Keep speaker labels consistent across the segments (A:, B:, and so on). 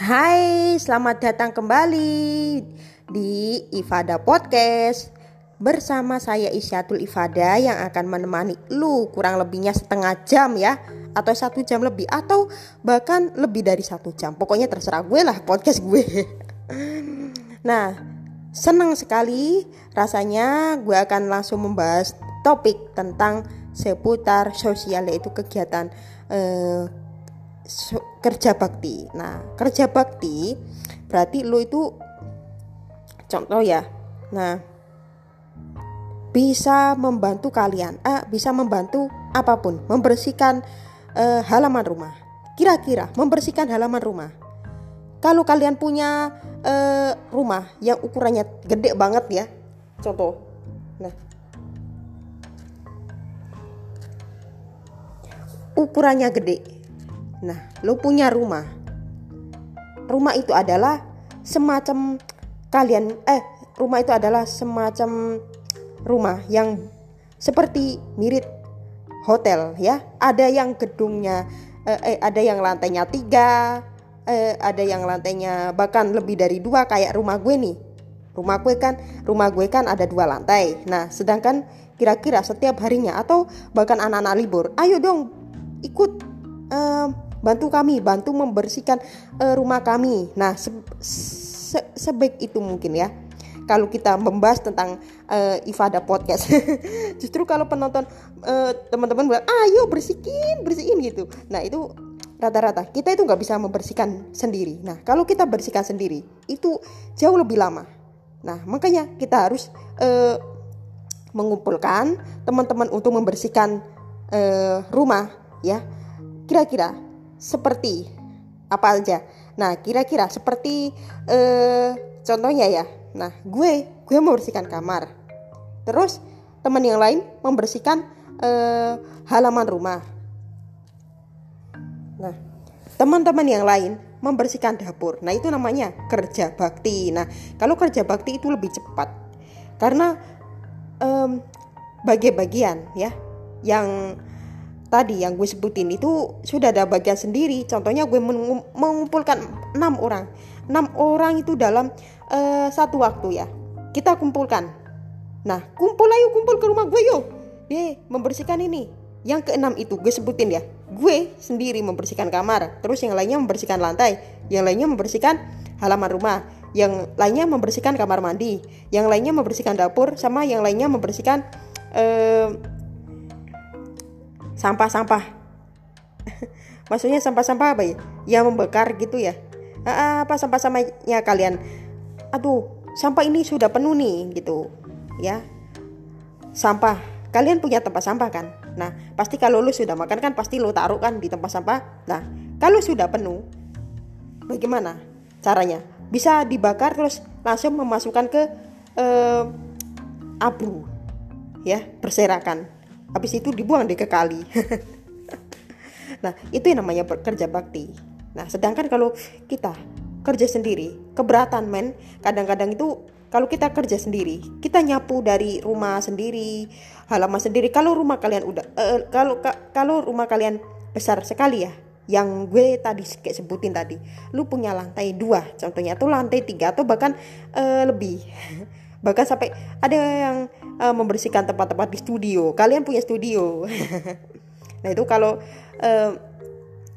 A: Hai, selamat datang kembali di Ifada Podcast. Bersama saya Isyatul Ifada yang akan menemani lu kurang lebihnya setengah jam ya Atau satu jam lebih atau bahkan lebih dari satu jam. Pokoknya terserah gue lah podcast gue. Nah, senang sekali rasanya gue akan langsung membahas topik tentang seputar sosial yaitu kegiatan eh, kerja bakti. Nah, kerja bakti berarti lo itu contoh ya. Nah, bisa membantu kalian, bisa membantu apa pun, membersihkan eh, halaman rumah. Kira-kira membersihkan halaman rumah. Kalau kalian punya eh, rumah yang ukurannya gede banget ya, contoh. Nah, ukurannya gede Nah, lo punya rumah. Rumah itu adalah semacam kalian eh rumah itu adalah semacam rumah yang seperti mirip hotel ya. Ada yang gedungnya eh, eh ada yang lantainya tiga, eh, ada yang lantainya bahkan lebih dari dua kayak rumah gue nih. Rumah gue kan, rumah gue kan ada dua lantai. Nah, sedangkan kira-kira setiap harinya atau bahkan anak-anak libur, ayo dong ikut eh, bantu kami, bantu membersihkan uh, rumah kami. Nah, se se sebaik itu mungkin ya. Kalau kita membahas tentang uh, Ifada podcast, justru kalau penonton uh, teman-teman bilang, ayo bersihin, bersihin gitu. Nah itu rata-rata kita itu nggak bisa membersihkan sendiri. Nah kalau kita bersihkan sendiri itu jauh lebih lama. Nah makanya kita harus uh, mengumpulkan teman-teman untuk membersihkan uh, rumah ya. Kira-kira seperti apa aja. Nah, kira-kira seperti eh, contohnya ya. Nah, gue gue membersihkan kamar. Terus teman yang lain membersihkan eh, halaman rumah. Nah, teman-teman yang lain membersihkan dapur. Nah, itu namanya kerja bakti. Nah, kalau kerja bakti itu lebih cepat. Karena um, bagian-bagian ya yang tadi yang gue sebutin itu sudah ada bagian sendiri. Contohnya gue mengumpulkan enam orang, enam orang itu dalam uh, satu waktu ya. Kita kumpulkan. Nah, kumpul ayo kumpul ke rumah gue yuk. Dia membersihkan ini. Yang keenam itu gue sebutin ya. Gue sendiri membersihkan kamar, terus yang lainnya membersihkan lantai, yang lainnya membersihkan halaman rumah, yang lainnya membersihkan kamar mandi, yang lainnya membersihkan dapur, sama yang lainnya membersihkan uh, sampah-sampah. Maksudnya sampah-sampah apa ya? Yang membakar gitu ya? Apa sampah-sampahnya kalian? Aduh sampah ini sudah penuh nih gitu. Ya. Sampah. Kalian punya tempat sampah kan? Nah pasti kalau lu sudah makan kan pasti lu taruh kan di tempat sampah. Nah kalau sudah penuh bagaimana caranya? Bisa dibakar terus langsung memasukkan ke eh, abu ya berserakan habis itu dibuang deh ke kali. Nah itu yang namanya kerja bakti. Nah sedangkan kalau kita kerja sendiri keberatan men kadang-kadang itu kalau kita kerja sendiri kita nyapu dari rumah sendiri halaman sendiri. Kalau rumah kalian udah uh, kalau ka, kalau rumah kalian besar sekali ya yang gue tadi kayak sebutin tadi lu punya lantai dua contohnya atau lantai tiga atau bahkan uh, lebih. Bahkan sampai ada yang uh, membersihkan tempat-tempat di studio. Kalian punya studio. Nah itu kalau uh,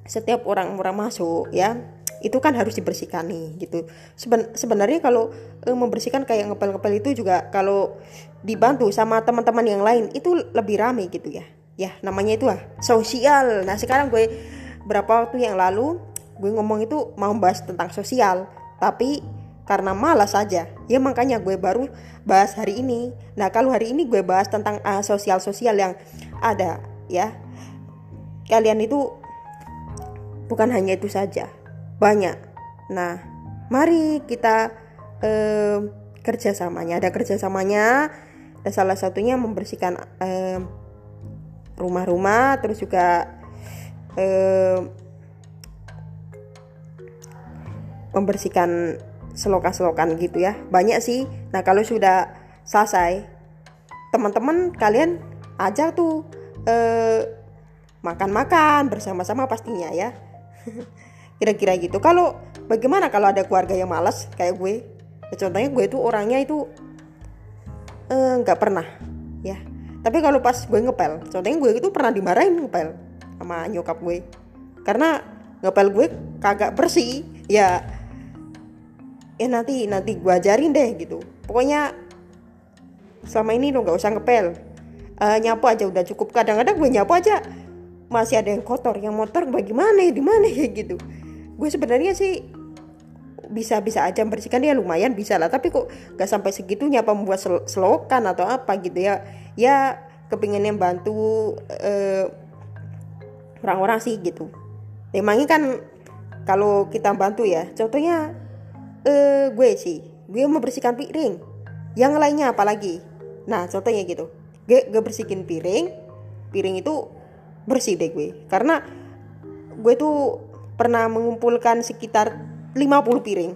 A: setiap orang-orang masuk ya itu kan harus dibersihkan nih gitu. Seben sebenarnya kalau uh, membersihkan kayak ngepel-ngepel itu juga kalau dibantu sama teman-teman yang lain itu lebih rame gitu ya. Ya namanya itu lah sosial. Nah sekarang gue berapa waktu yang lalu gue ngomong itu mau bahas tentang sosial. Tapi karena malas saja. Ya makanya gue baru bahas hari ini. Nah, kalau hari ini gue bahas tentang uh, sosial-sosial yang ada ya. Kalian itu bukan hanya itu saja. Banyak. Nah, mari kita uh, kerjasamanya. Ada kerjasamanya. Dan salah satunya membersihkan uh, rumah-rumah, terus juga uh, membersihkan selokan-selokan gitu ya. Banyak sih. Nah kalau sudah selesai teman-teman kalian ajak tuh eh, makan-makan bersama-sama pastinya ya. Kira-kira gitu. Kalau bagaimana kalau ada keluarga yang malas kayak gue? Ya, contohnya gue itu orangnya itu eh, nggak uh, pernah ya. Tapi kalau pas gue ngepel contohnya gue itu pernah dimarahin ngepel sama nyokap gue. Karena ngepel gue kagak bersih ya ya nanti nanti gue ajarin deh gitu. Pokoknya selama ini lo nggak usah ngepel. Uh, nyapu aja udah cukup. Kadang-kadang gue nyapu aja masih ada yang kotor yang motor bagaimana ya di mana ya? Gitu. Gue sebenarnya sih bisa bisa aja membersihkan. Dia lumayan bisa lah. Tapi kok gak sampai segitunya apa membuat sel selokan atau apa gitu ya. Ya kepinginnya bantu eh, orang-orang sih gitu. Emangnya kan kalau kita bantu ya contohnya uh, gue sih gue membersihkan piring. Yang lainnya apalagi nah contohnya gitu. Gue, gue bersihin piring. Piring itu bersih deh gue. Karena gue tuh pernah mengumpulkan sekitar 50 piring.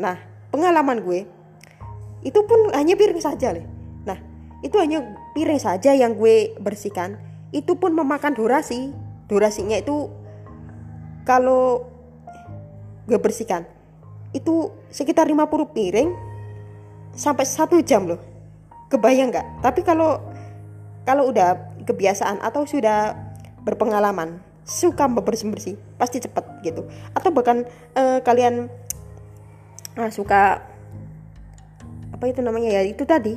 A: Nah pengalaman gue itu pun hanya piring saja leh. Nah itu hanya piring saja yang gue bersihkan. Itu pun memakan durasi. Durasinya itu kalau gue bersihkan itu sekitar 50 piring sampai satu jam loh. Kebayang nggak? Tapi kalau kalau udah kebiasaan atau sudah berpengalaman suka bersih bersih pasti cepet gitu. Atau bahkan uh, kalian uh, suka apa itu namanya ya itu tadi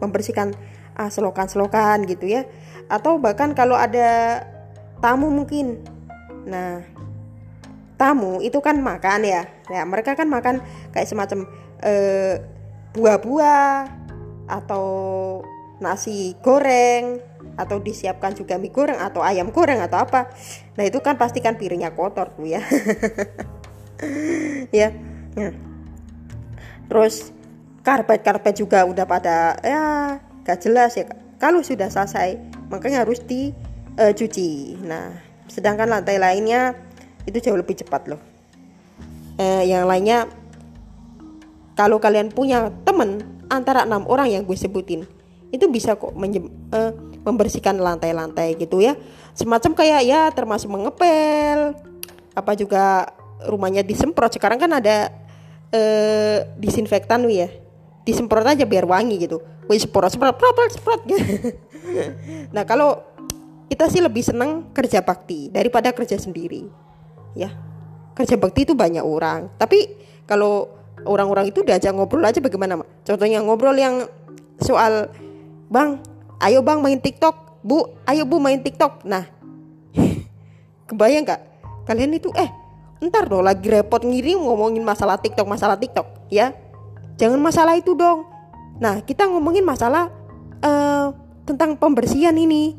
A: membersihkan uh, selokan-selokan gitu ya. Atau bahkan kalau ada tamu mungkin. Nah tamu itu kan makan ya. Ya mereka kan makan kayak semacam uh, buah-buah atau nasi goreng atau disiapkan juga mie goreng atau ayam goreng atau apa. Nah itu kan pastikan piringnya kotor tuh ya. Ya. Nah. terus karpet karpet juga udah pada ya gak jelas ya kalau sudah selesai makanya harus dicuci uh, nah sedangkan lantai lainnya itu jauh lebih cepat loh. Eh, yang lainnya kalau kalian punya temen antara enam orang yang gue sebutin itu bisa kok menjem, uh, membersihkan lantai-lantai gitu ya. Semacam kayak ya termasuk mengepel apa juga rumahnya disemprot. Sekarang kan ada uh, disinfektan ya. Disemprot aja biar wangi gitu. Wih semprot semprot semprot semprot gitu. nah kalau kita sih lebih senang kerja bakti daripada kerja sendiri ya. Kerja bakti itu banyak orang. Tapi kalau orang-orang itu diajak ngobrol aja bagaimana contohnya ngobrol yang soal bang ayo bang main tiktok. Bu ayo bu main tiktok. Nah kebayang gak kalian itu eh ntar dong lagi repot ngirim ngomongin masalah tiktok masalah tiktok. Ya. Jangan masalah itu dong. Nah kita ngomongin masalah uh, tentang pembersihan ini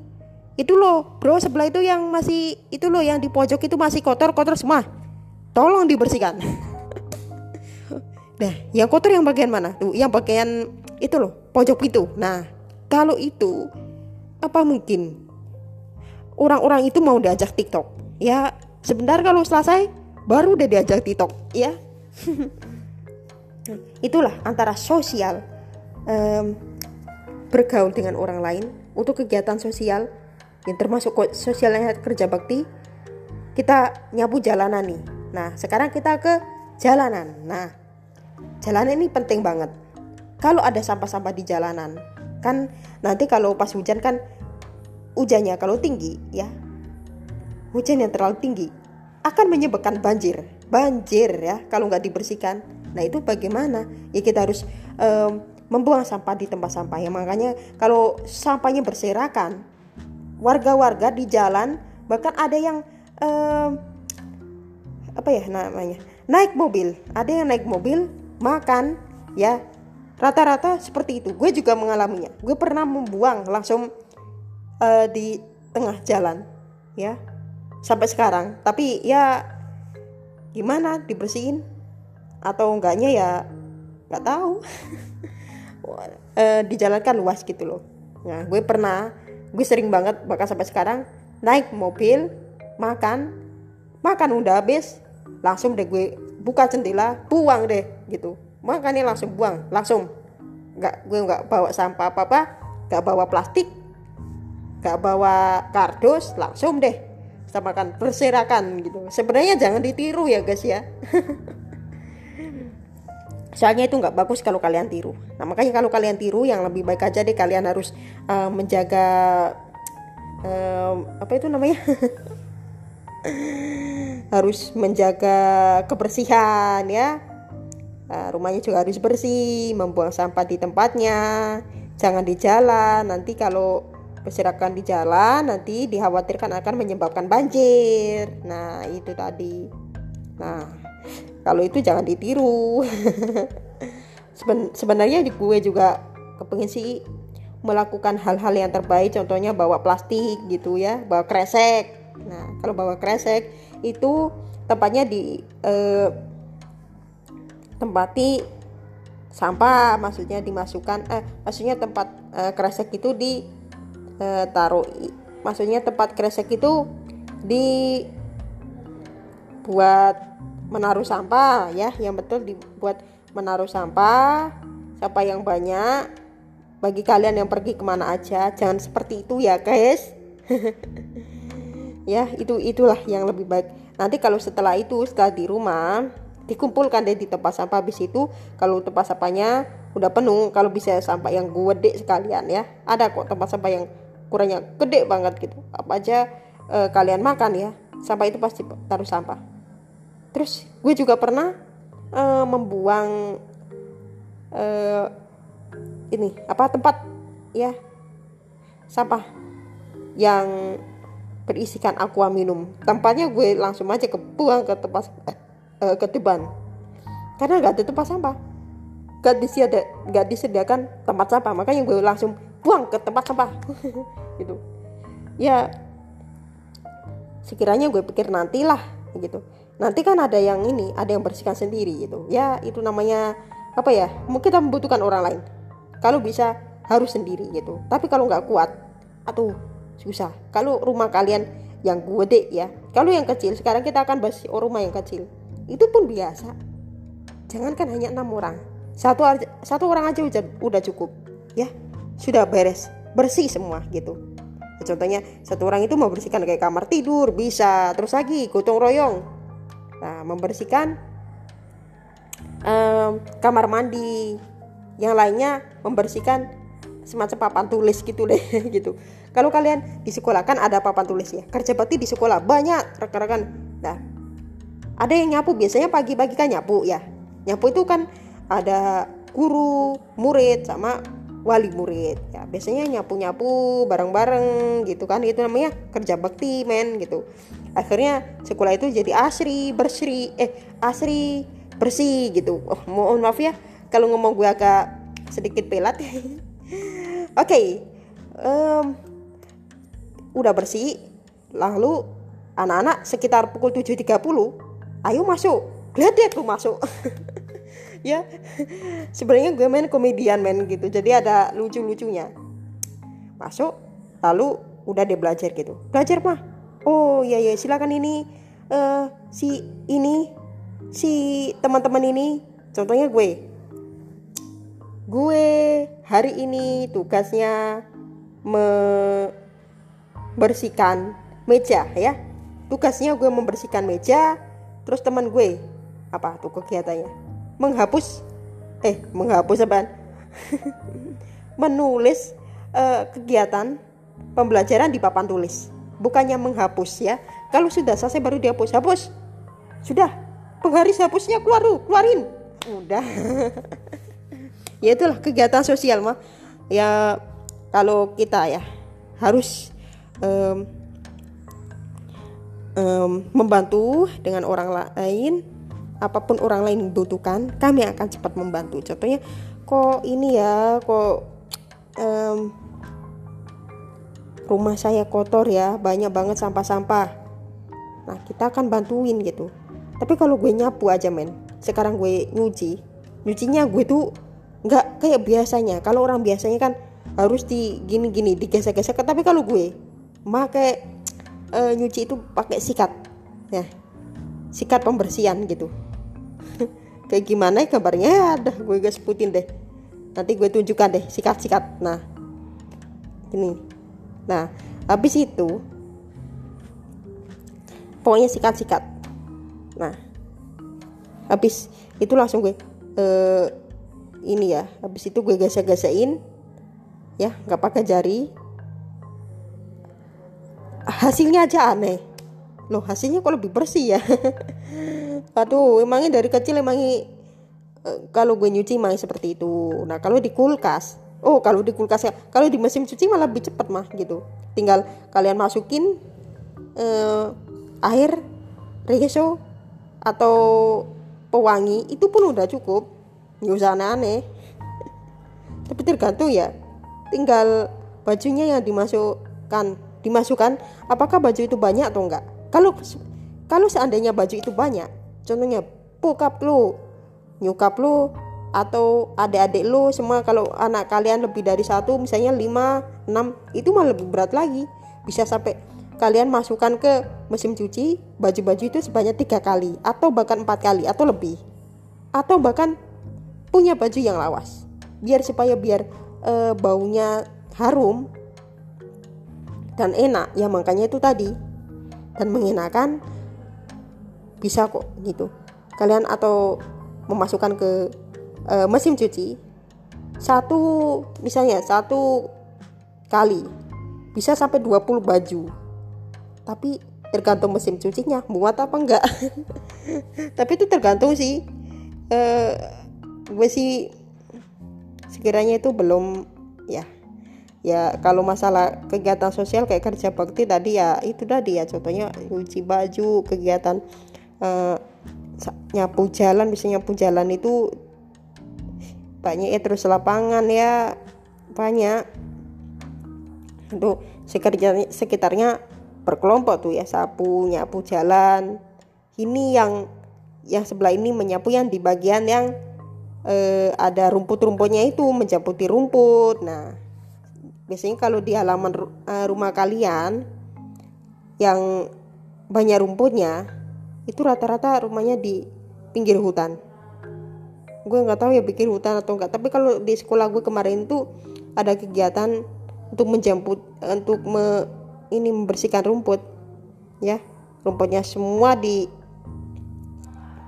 A: itu loh bro sebelah itu yang masih itu loh yang di pojok itu masih kotor kotor semua. Tolong dibersihkan. Nah yang kotor yang bagian mana? Tuh yang bagian itu loh pojok itu. Nah kalau itu apa mungkin? Orang-orang itu mau diajak TikTok? Ya, sebentar kalau selesai baru udah diajak TikTok, ya. Itulah antara sosial um, bergaul dengan orang lain untuk kegiatan sosial yang termasuk sosialnya kerja bakti kita nyapu jalanan nih. Nah, sekarang kita ke jalanan. Nah, jalanan ini penting banget. Kalau ada sampah-sampah di jalanan, kan nanti kalau pas hujan kan hujannya kalau tinggi ya hujan yang terlalu tinggi akan menyebabkan banjir banjir ya kalau nggak dibersihkan nah itu bagaimana ya kita harus um, membuang sampah di tempat sampah ya makanya kalau sampahnya berserakan warga-warga di jalan bahkan ada yang um, apa ya namanya naik mobil ada yang naik mobil makan ya Rata-rata seperti itu. Gue juga mengalaminya. Gue pernah membuang langsung uh, di tengah jalan, ya. Sampai sekarang. Tapi ya gimana dibersihin atau enggaknya ya nggak tahu. uh, di jalan kan luas gitu loh. Nah, gue pernah, gue sering banget bahkan sampai sekarang naik mobil, makan, makan udah habis, langsung deh gue buka jendela, buang deh gitu. Makanya langsung buang langsung. Nggak gue nggak bawa sampah apa apa nggak bawa plastik nggak bawa kardus langsung deh. Sama kan berserakan gitu. Sebenarnya jangan ditiru ya guys ya soalnya itu nggak bagus kalau kalian tiru. Nah makanya kalau kalian tiru yang lebih baik aja deh kalian harus uh, menjaga uh, apa itu namanya? Harus menjaga kebersihan ya. Uh, rumahnya juga harus bersih membuang sampah di tempatnya. Jangan di jalan. Nanti kalau berserakan di jalan nanti dikhawatirkan akan menyebabkan banjir. Nah itu tadi. Nah kalau itu jangan ditiru. Seben sebenarnya gue juga kepingin sih melakukan hal-hal yang terbaik. Contohnya bawa plastik gitu ya bawa kresek. Nah kalau bawa kresek itu tempatnya di eh, tempati sampah maksudnya dimasukkan eh maksudnya tempat eh, kresek itu di eh, taruh maksudnya tempat kresek itu di buat menaruh sampah ya. Yang betul dibuat menaruh sampah sampah yang banyak bagi kalian yang pergi ke mana aja. Jangan seperti itu ya guys. Ya itu itulah yang lebih baik. Nanti kalau setelah itu setelah di rumah dikumpulkan deh di tempat sampah. Habis itu kalau tempat sampahnya udah penuh kalau bisa sampah yang gede sekalian ya. Ada kok tempat sampah yang kurangnya gede banget gitu. Apa aja eh, kalian makan ya. Sampah itu pasti taruh sampah terus gue juga pernah uh, membuang uh, ini apa tempat ya sampah yang berisikan aqua minum. Tempatnya gue langsung aja kebuang ke tempat uh, ke depan. Karena nggak ada tempat sampah. Gak disediakan gak disediakan tempat sampah. Makanya gue langsung buang ke tempat sampah. Gitu. Ya sekiranya gue pikir nantilah gitu nanti kan ada yang ini ada yang bersihkan sendiri gitu. Ya itu namanya apa ya mungkin kita membutuhkan orang lain. Kalau bisa harus sendiri gitu. Tapi kalau nggak kuat atau susah. Kalau rumah kalian yang gede ya kalau yang kecil sekarang kita akan bahas rumah yang kecil. Itu pun biasa. Jangankan hanya enam orang. Satu satu orang aja udah, udah cukup ya. Sudah beres bersih semua gitu. Contohnya satu orang itu mau bersihkan kayak kamar tidur bisa. Terus lagi gotong royong Nah, membersihkan um, kamar mandi. Yang lainnya membersihkan semacam papan tulis gitu deh gitu. Kalau kalian di sekolah kan ada papan tulis ya. Kerja bakti di sekolah banyak rekan-rekan. Nah, ada yang nyapu biasanya pagi-pagi kan nyapu ya. Nyapu itu kan ada guru, murid sama wali murid ya biasanya nyapu nyapu bareng bareng gitu kan itu namanya kerja bakti men gitu akhirnya sekolah itu jadi asri bersri eh asri bersih gitu. Oh, mohon maaf ya kalau ngomong gue agak sedikit pelat. Oke okay. um, udah bersih lalu anak-anak sekitar pukul 7.30 ayo masuk. Lihat deh tuh masuk. Ya sebenarnya gue main komedian main gitu. Jadi ada lucu-lucunya. Masuk lalu udah dia belajar gitu. Belajar mah oh iya iya. Silakan ini uh, si ini si teman-teman ini. Contohnya gue. Gue hari ini tugasnya membersihkan meja ya. Tugasnya gue membersihkan meja terus teman gue apa tuh kegiatannya? Menghapus eh menghapus apa menulis uh, kegiatan pembelajaran di papan tulis bukannya menghapus ya. Kalau sudah selesai baru dihapus. Hapus. Sudah. Penggaris hapusnya keluar keluarin. Udah. Ya itulah kegiatan sosial mah. Ya kalau kita ya harus um, um, membantu dengan orang lain apa pun orang lain butuhkan kami akan cepat membantu. Contohnya kok ini ya kok um, rumah saya kotor ya banyak banget sampah-sampah. Nah kita akan bantuin gitu. Tapi kalau gue nyapu aja men. Sekarang gue nyuci. Nyucinya gue tuh nggak kayak biasanya. Kalau orang biasanya kan harus di gini-gini digesek-gesek. Tapi kalau gue pakai uh, nyuci itu pakai sikat. Ya sikat pembersihan gitu. Kayak gimana ya kabarnya ya gue gue sebutin deh. Nanti gue tunjukkan deh sikat-sikat. Nah ini nah habis itu pokoknya sikat-sikat. Nah habis itu langsung gue eh, ini ya habis itu gue gesek-gesekin ya nggak pakai jari. Hasilnya aja aneh. Loh hasilnya kok lebih bersih ya? Aduh emangnya dari kecil emangnya uh, kalau gue nyuci emang seperti itu. Nah kalau di kulkas oh kalau di kulkas ya kalau di mesin cuci malah lebih cepat mah gitu. Tinggal kalian masukin uh, air regeso atau pewangi itu pun udah cukup. Nggak usah aneh-aneh. Tapi tergantung ya tinggal bajunya yang dimasukkan dimasukkan apakah baju itu banyak atau enggak kalau kalau seandainya baju itu banyak contohnya bokap lu nyukap lu atau adik-adik lu semua kalau anak kalian lebih dari satu misalnya 5, 6 itu malah lebih berat lagi. Bisa sampai kalian masukkan ke mesin cuci baju-baju itu sebanyak tiga kali atau bahkan empat kali atau lebih. Atau bahkan punya baju yang lawas. Biar supaya biar e, baunya harum dan enak. Ya makanya itu tadi. Dan mengenakan bisa kok gitu. Kalian atau memasukkan ke e, mesin cuci. Satu misalnya satu kali. Bisa sampai 20 baju. Tapi tergantung mesin cucinya muat apa enggak. Tapi itu tergantung sih. E, gue sih sekiranya itu belum ya. Ya kalau masalah kegiatan sosial kayak kerja bakti tadi ya itu tadi ya. Contohnya cuci baju kegiatan uh, nyapu jalan bisa nyapu jalan itu banyak ya terus lapangan ya banyak. Untuk sekitarnya sekitarnya berkelompok tuh ya sapu nyapu jalan. Ini yang yang sebelah ini menyapu yang di bagian yang eh, ada rumput-rumputnya itu mencaputi rumput. Nah biasanya kalau di halaman uh, rumah kalian yang banyak rumputnya itu rata-rata rumahnya di pinggir hutan gue nggak tahu ya pikir hutan atau enggak tapi kalau di sekolah gue kemarin tuh ada kegiatan untuk menjamput untuk me, ini membersihkan rumput. Ya rumputnya semua di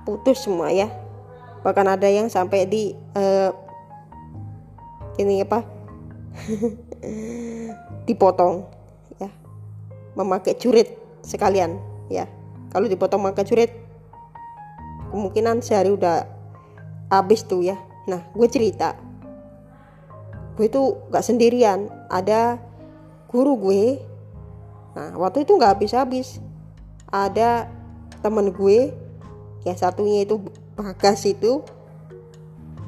A: putus semua ya. Bahkan ada yang sampai di uh, ini apa? Dipotong ya. Memakai curit sekalian ya. Kalau dipotong memakai curit kemungkinan sehari udah habis tuh ya. Nah gue cerita. Gue itu gak sendirian. Ada guru gue. Nah waktu itu gak habis-habis. Ada temen gue yang satunya itu bagas itu.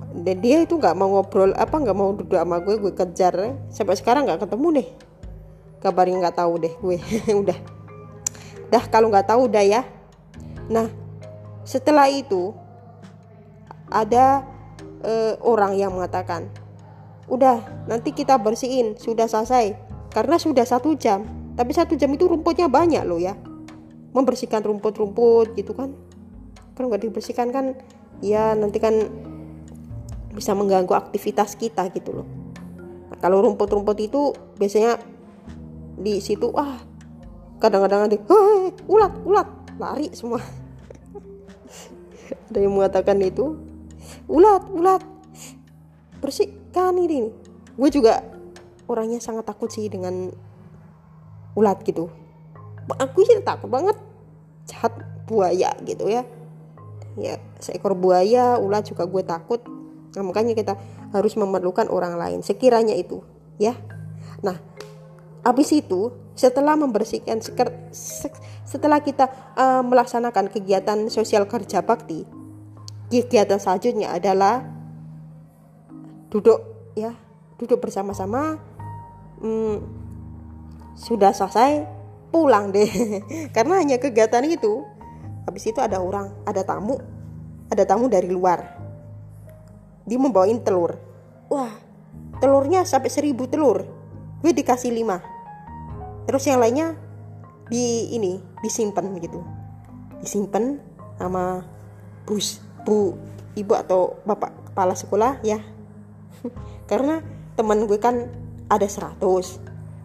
A: Dan dia itu nggak mau ngobrol apa nggak mau duduk sama gue gue kejar. Sampai sekarang nggak ketemu deh. Kabarnya nggak tahu deh gue. Udah. Dah kalau nggak tahu udah ya. Nah setelah itu ada e, orang yang mengatakan udah nanti kita bersihin sudah selesai. Karena sudah satu jam. Tapi satu jam itu rumputnya banyak loh ya. Membersihkan rumput-rumput gitu kan. Kalau nggak dibersihkan kan ya nanti kan bisa mengganggu aktivitas kita gitu loh. Nah, kalau rumput-rumput itu biasanya di situ ah kadang-kadang ada ulat ulat. Lari semua. Ada yang mengatakan itu ulat ulat. Bersihkan ini gue juga orangnya sangat takut sih dengan ulat gitu. Aku sih takut banget. Jahat buaya gitu ya. Ya seekor buaya ulat juga gue takut. Nah, makanya kita harus memerlukan orang lain. Sekiranya itu, ya. Nah, habis itu setelah membersihkan setelah kita uh, melaksanakan kegiatan sosial kerja bakti, kegiatan selanjutnya adalah duduk ya, duduk bersama-sama. Hmm, sudah selesai pulang deh. Karena hanya kegiatan itu habis itu ada orang ada tamu ada tamu dari luar. Dia membawain telur. Wah telurnya sampai seribu telur. Gue dikasih lima. Terus yang lainnya di ini disimpan gitu. Disimpan sama bus bu ibu atau bapak kepala sekolah ya. Karena teman gue kan ada 100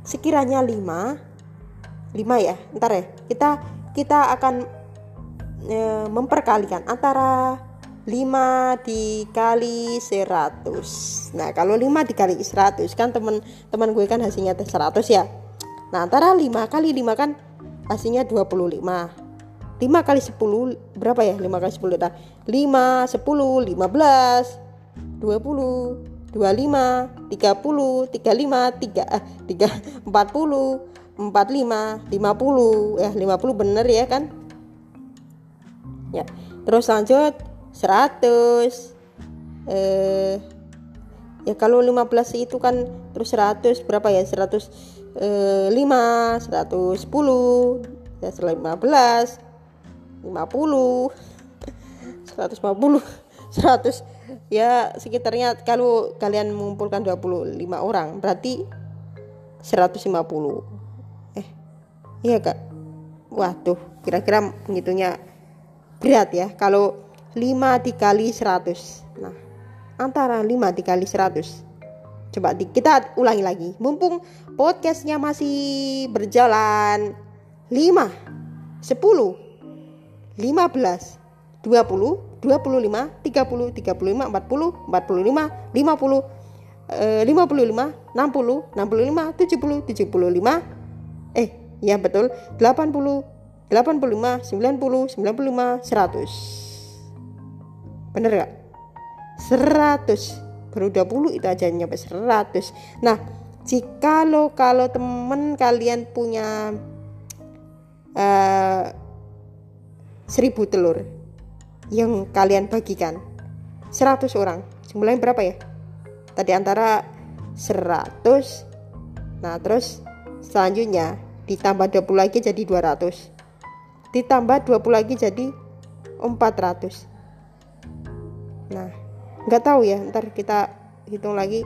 A: sekiranya 5 5 ya ntar ya. Kita kita akan e, memperkalikan antara 5 dikali 100 Nah kalau 5 dikali 100 kan teman-teman gue kan hasilnya 100 ya. Nah antara 5 kali 5 kan hasilnya 25 5 kali 10 berapa ya? 5 kali 10 dah. 5, 10, 15 20 25 30 35 3 eh 3 40 45 50 ya 50 bener ya kan? Ya. Terus lanjut 100 eh ya kalau 15 itu kan terus 100 berapa ya? 100 eh, 5 110 ya 15 50 150 100 ya sekitarnya kalau kalian mengumpulkan 25 orang berarti 150 eh iya kak? Waduh kira-kira ngitungnya berat ya. Kalau 5 dikali 100 nah antara 5 dikali 100 coba kita ulangi lagi. Mumpung podcastnya masih berjalan 5 10 15 20 25 30 35 40 45 50 50 55 60 65 70 75 eh ya betul 80 85 90 95 100 bener gak 100 baru 20 itu aja nyampe 100 nah jika lo kalau temen kalian punya uh, seribu telur yang kalian bagikan. 100 orang. Jumlahnya berapa ya? Tadi antara 100 nah terus selanjutnya ditambah 20 lagi jadi 200 ditambah 20 lagi jadi 400 nah nggak tahu ya. Ntar kita hitung lagi.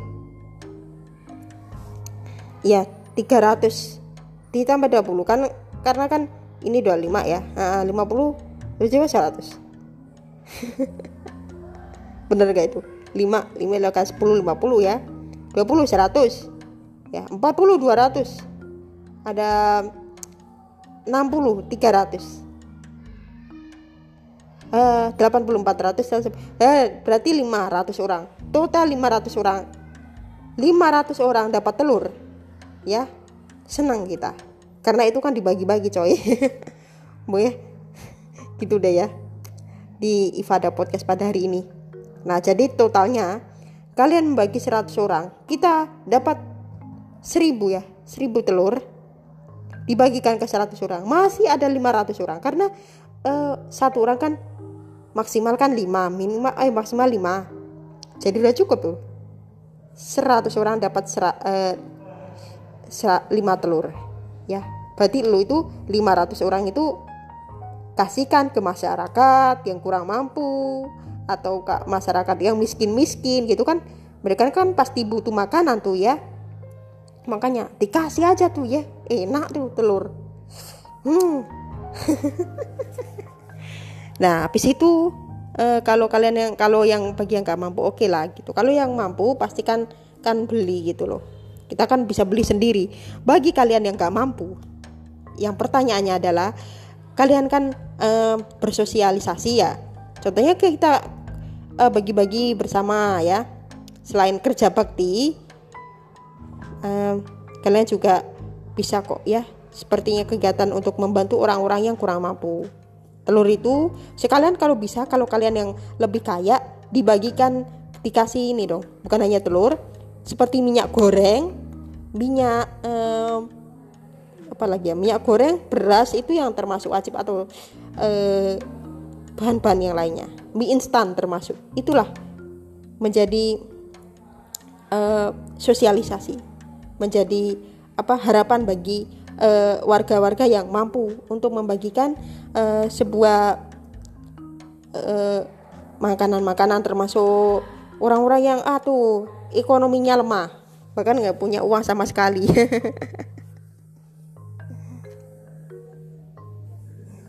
A: Ya 300 ditambah 20 kan karena kan ini 25 ya. Nah, 50 terus juga 100 bener gak itu? 5 5 lakukan 10 50 ya. 20 100 ya 40 200 ada 60 300 uh, 8400 eh, berarti 500 orang. Total 500 orang. 500 orang dapat telur. Ya senang kita. Karena itu kan dibagi-bagi coy. Boleh gitu deh ya di Ifada Podcast pada hari ini. Nah jadi totalnya kalian membagi 100 orang kita dapat 1000 ya 1000 telur dibagikan ke 100 orang. Masih ada 500 orang karena uh, satu orang kan maksimal kan 5 minimal eh maksimal 5 jadi udah cukup tuh. 100 orang dapat sera, eh, 5 telur ya. Berarti lu itu 500 orang itu kasihkan ke masyarakat yang kurang mampu atau ke masyarakat yang miskin-miskin gitu kan mereka kan pasti butuh makanan tuh ya makanya dikasih aja tuh ya enak tuh telur hmm Nah, habis itu uh, kalau kalian yang kalau yang bagi yang nggak mampu oke okay lah gitu. Kalau yang mampu pastikan kan beli gitu loh. Kita kan bisa beli sendiri. Bagi kalian yang nggak mampu, yang pertanyaannya adalah kalian kan uh, bersosialisasi ya. Contohnya kita uh, bagi-bagi bersama ya. Selain kerja bakti, uh, kalian juga bisa kok ya. Sepertinya kegiatan untuk membantu orang-orang yang kurang mampu telur itu sekalian kalau bisa kalau kalian yang lebih kaya dibagikan dikasih ini dong bukan hanya telur seperti minyak goreng minyak eh, apa lagi ya minyak goreng beras itu yang termasuk wajib atau eh, bahan-bahan yang lainnya. Mie instan termasuk. Itulah menjadi eh, sosialisasi. Menjadi apa harapan bagi Eh, warga-warga uh, yang mampu untuk membagikan uh, sebuah makanan-makanan uh, termasuk orang-orang yang ah tuh ekonominya lemah. Bahkan nggak punya uang sama sekali.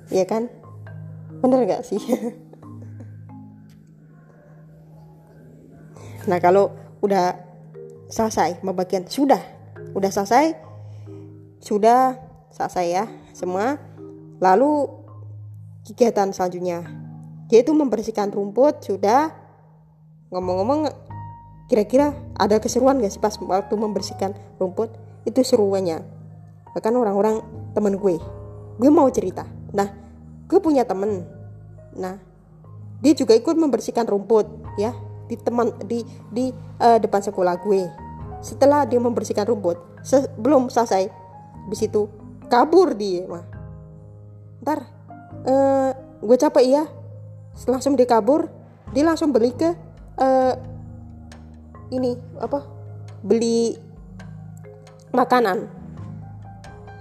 A: Ya kan bener nggak sih? Nah kalau udah selesai pembagian sudah. Udah selesai sudah selesai ya semua. Lalu kegiatan selanjutnya dia itu membersihkan rumput sudah. Ngomong-ngomong kira-kira ada keseruan gak sih pas waktu membersihkan rumput? Itu seruannya. Bahkan orang-orang temen gue gue mau cerita. Nah gue punya temen. Nah dia juga ikut membersihkan rumput ya di teman di di uh, depan sekolah gue. Setelah dia membersihkan rumput sebelum selesai di situ kabur dia mah. Ntar uh, gue capek ya. Langsung dia kabur dia langsung beli ke uh, ini apa beli makanan.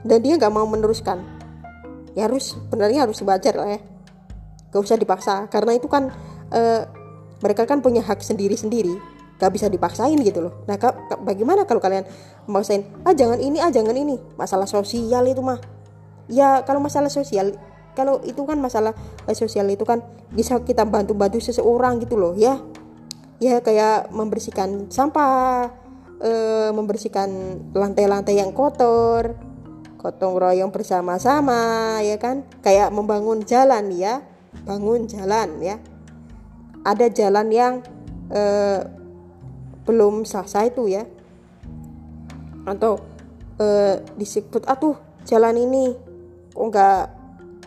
A: Dan dia nggak mau meneruskan ya harus benarnya harus belajar lah ya. Gak usah dipaksa. Karena itu kan uh, mereka kan punya hak sendiri-sendiri. Gak bisa dipaksain gitu loh. Nah bagaimana kalau kalian maksain ah jangan ini ah jangan ini. Masalah sosial itu mah. Ya kalau masalah sosial kalau itu kan masalah eh, sosial itu kan bisa kita bantu-bantu seseorang gitu loh ya. Ya kayak membersihkan sampah eh, membersihkan lantai-lantai yang kotor gotong royong bersama-sama ya kan? Kayak membangun jalan ya. Bangun jalan ya. Ada jalan yang eh, belum selesai itu ya. Atau eh, disebut atuh jalan ini kok nggak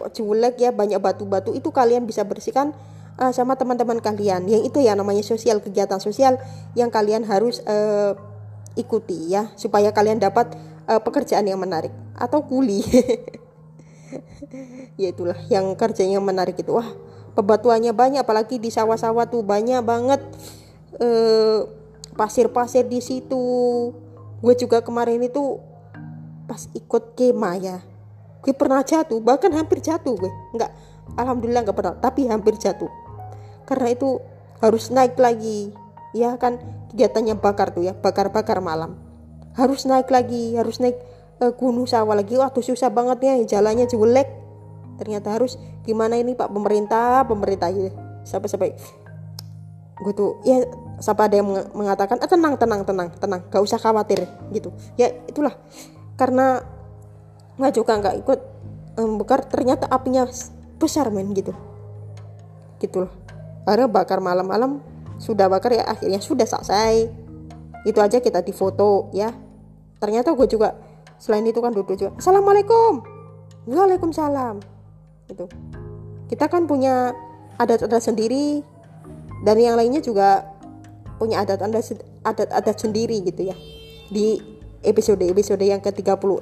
A: jelek ya banyak batu-batu. Itu kalian bisa bersihkan uh, sama teman-teman kalian. Yang itu ya namanya sosial kegiatan sosial yang kalian harus uh, ikuti ya. Supaya kalian dapat uh, pekerjaan yang menarik atau kuli. Ya itulah yang kerjanya menarik itu. Wah pebatuannya banyak apalagi di sawah-sawah tuh banyak banget. Pasir-pasir di situ. Gue juga kemarin itu pas ikut kema ya gue pernah jatuh bahkan hampir jatuh gue. Nggak alhamdulillah nggak pernah tapi hampir jatuh. Karena itu harus naik lagi. Ya kan kegiatannya bakar tuh ya bakar-bakar malam harus naik lagi harus naik uh, gunung sawah lagi. Waktu susah banget ya jalannya jelek. Ternyata harus gimana ini pak? Pemerintah pemerintah ya sampai sampai gue tuh ya siapa ada yang mengatakan ah, tenang tenang tenang tenang. Gak usah khawatir gitu. Ya itulah. Karena nggak juga nggak ikut um, bakar ternyata apinya besar men gitu. Gitu loh akhirnya bakar malam-malam sudah bakar ya akhirnya sudah selesai itu aja kita difoto ya ternyata gue juga selain itu kan duduk juga assalamualaikum waalaikumsalam itu kita kan punya adat-adat sendiri dan yang lainnya juga punya adat-adat adat-adat sendiri gitu ya di episode-episode yang ke-36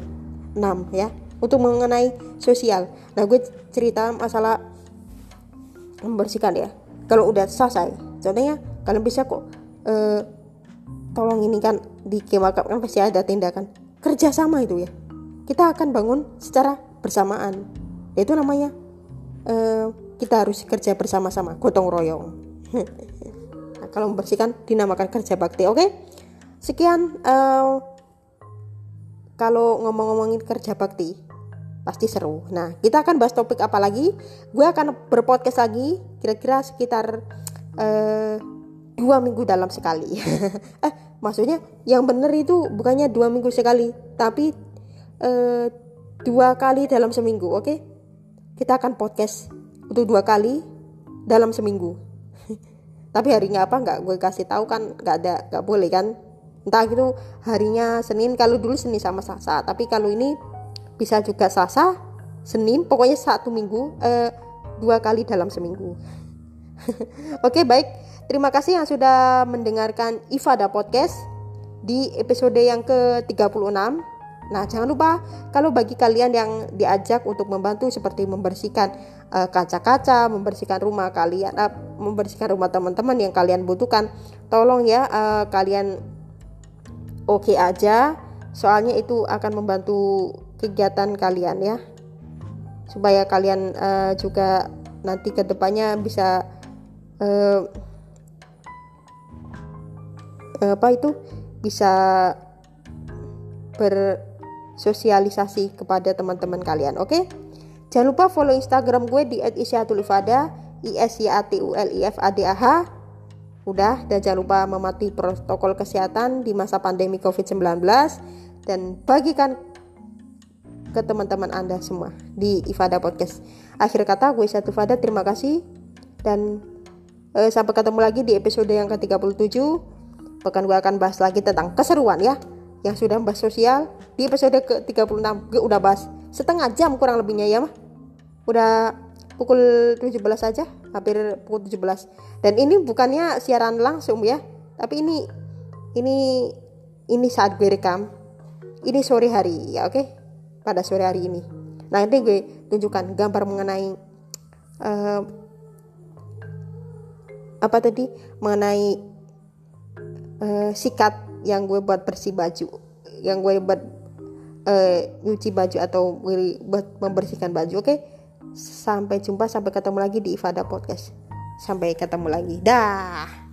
A: ya untuk mengenai sosial. Nah, gue cerita masalah membersihkan ya. Kalau udah selesai, contohnya kalian bisa kok eh, tolong ini kan di kemakam kan pasti ada tindakan kerjasama itu ya. Kita akan bangun secara bersamaan. Itu namanya eh, kita harus kerja bersama-sama, gotong royong. nah, kalau membersihkan dinamakan kerja bakti, oke? Okay? Sekian. Uh, kalau ngomong-ngomongin kerja bakti pasti seru. Nah, kita akan bahas topik apa lagi? Gue akan berpodcast lagi kira-kira sekitar uh, dua minggu dalam sekali. eh, maksudnya yang bener itu bukannya dua minggu sekali, tapi uh, dua kali dalam seminggu, oke? Okay? Kita akan podcast untuk dua kali dalam seminggu. tapi harinya apa nggak gue kasih tahu kan nggak ada nggak boleh kan entah itu harinya Senin kalau dulu Senin sama Selasa tapi kalau ini bisa juga Selasa Senin pokoknya satu minggu eh, dua kali dalam seminggu oke baik. Terima kasih yang sudah mendengarkan Ifada Podcast di episode yang ke 36 Nah, jangan lupa kalau bagi kalian yang diajak untuk membantu seperti membersihkan eh, kaca-kaca, uh, membersihkan rumah kalian, uh, membersihkan rumah teman-teman yang kalian butuhkan, tolong ya uh, kalian oke okay aja. Soalnya itu akan membantu kegiatan kalian ya. Supaya kalian uh, juga nanti ke depannya bisa uh, apa itu bisa bersosialisasi kepada teman-teman kalian oke okay? jangan lupa follow instagram gue di @isyaatulifada i s y a t u l i f a d a h Udah, dan jangan lupa mematuhi protokol kesehatan di masa pandemi COVID-19 dan bagikan ke teman-teman Anda semua di Ifada Podcast. Akhir kata, gue Satu Fada, terima kasih dan uh, sampai ketemu lagi di episode yang ke-37. Bahkan gue akan bahas lagi tentang keseruan ya yang sudah bahas sosial. Di episode ke-36 gue udah bahas setengah jam kurang lebihnya ya mah. Udah pukul 17 aja hampir pukul 17 dan ini bukannya siaran langsung ya tapi ini ini ini saat gue rekam. Ini sore hari ya oke? Pada sore hari ini. Nah nanti gue tunjukkan gambar mengenai uh, apa tadi? Mengenai uh, sikat yang gue buat bersih baju yang gue buat uh, nyuci baju atau gue buat membersihkan baju oke? Okay? sampai jumpa sampai ketemu lagi di Ifada Podcast. Sampai ketemu lagi. Dah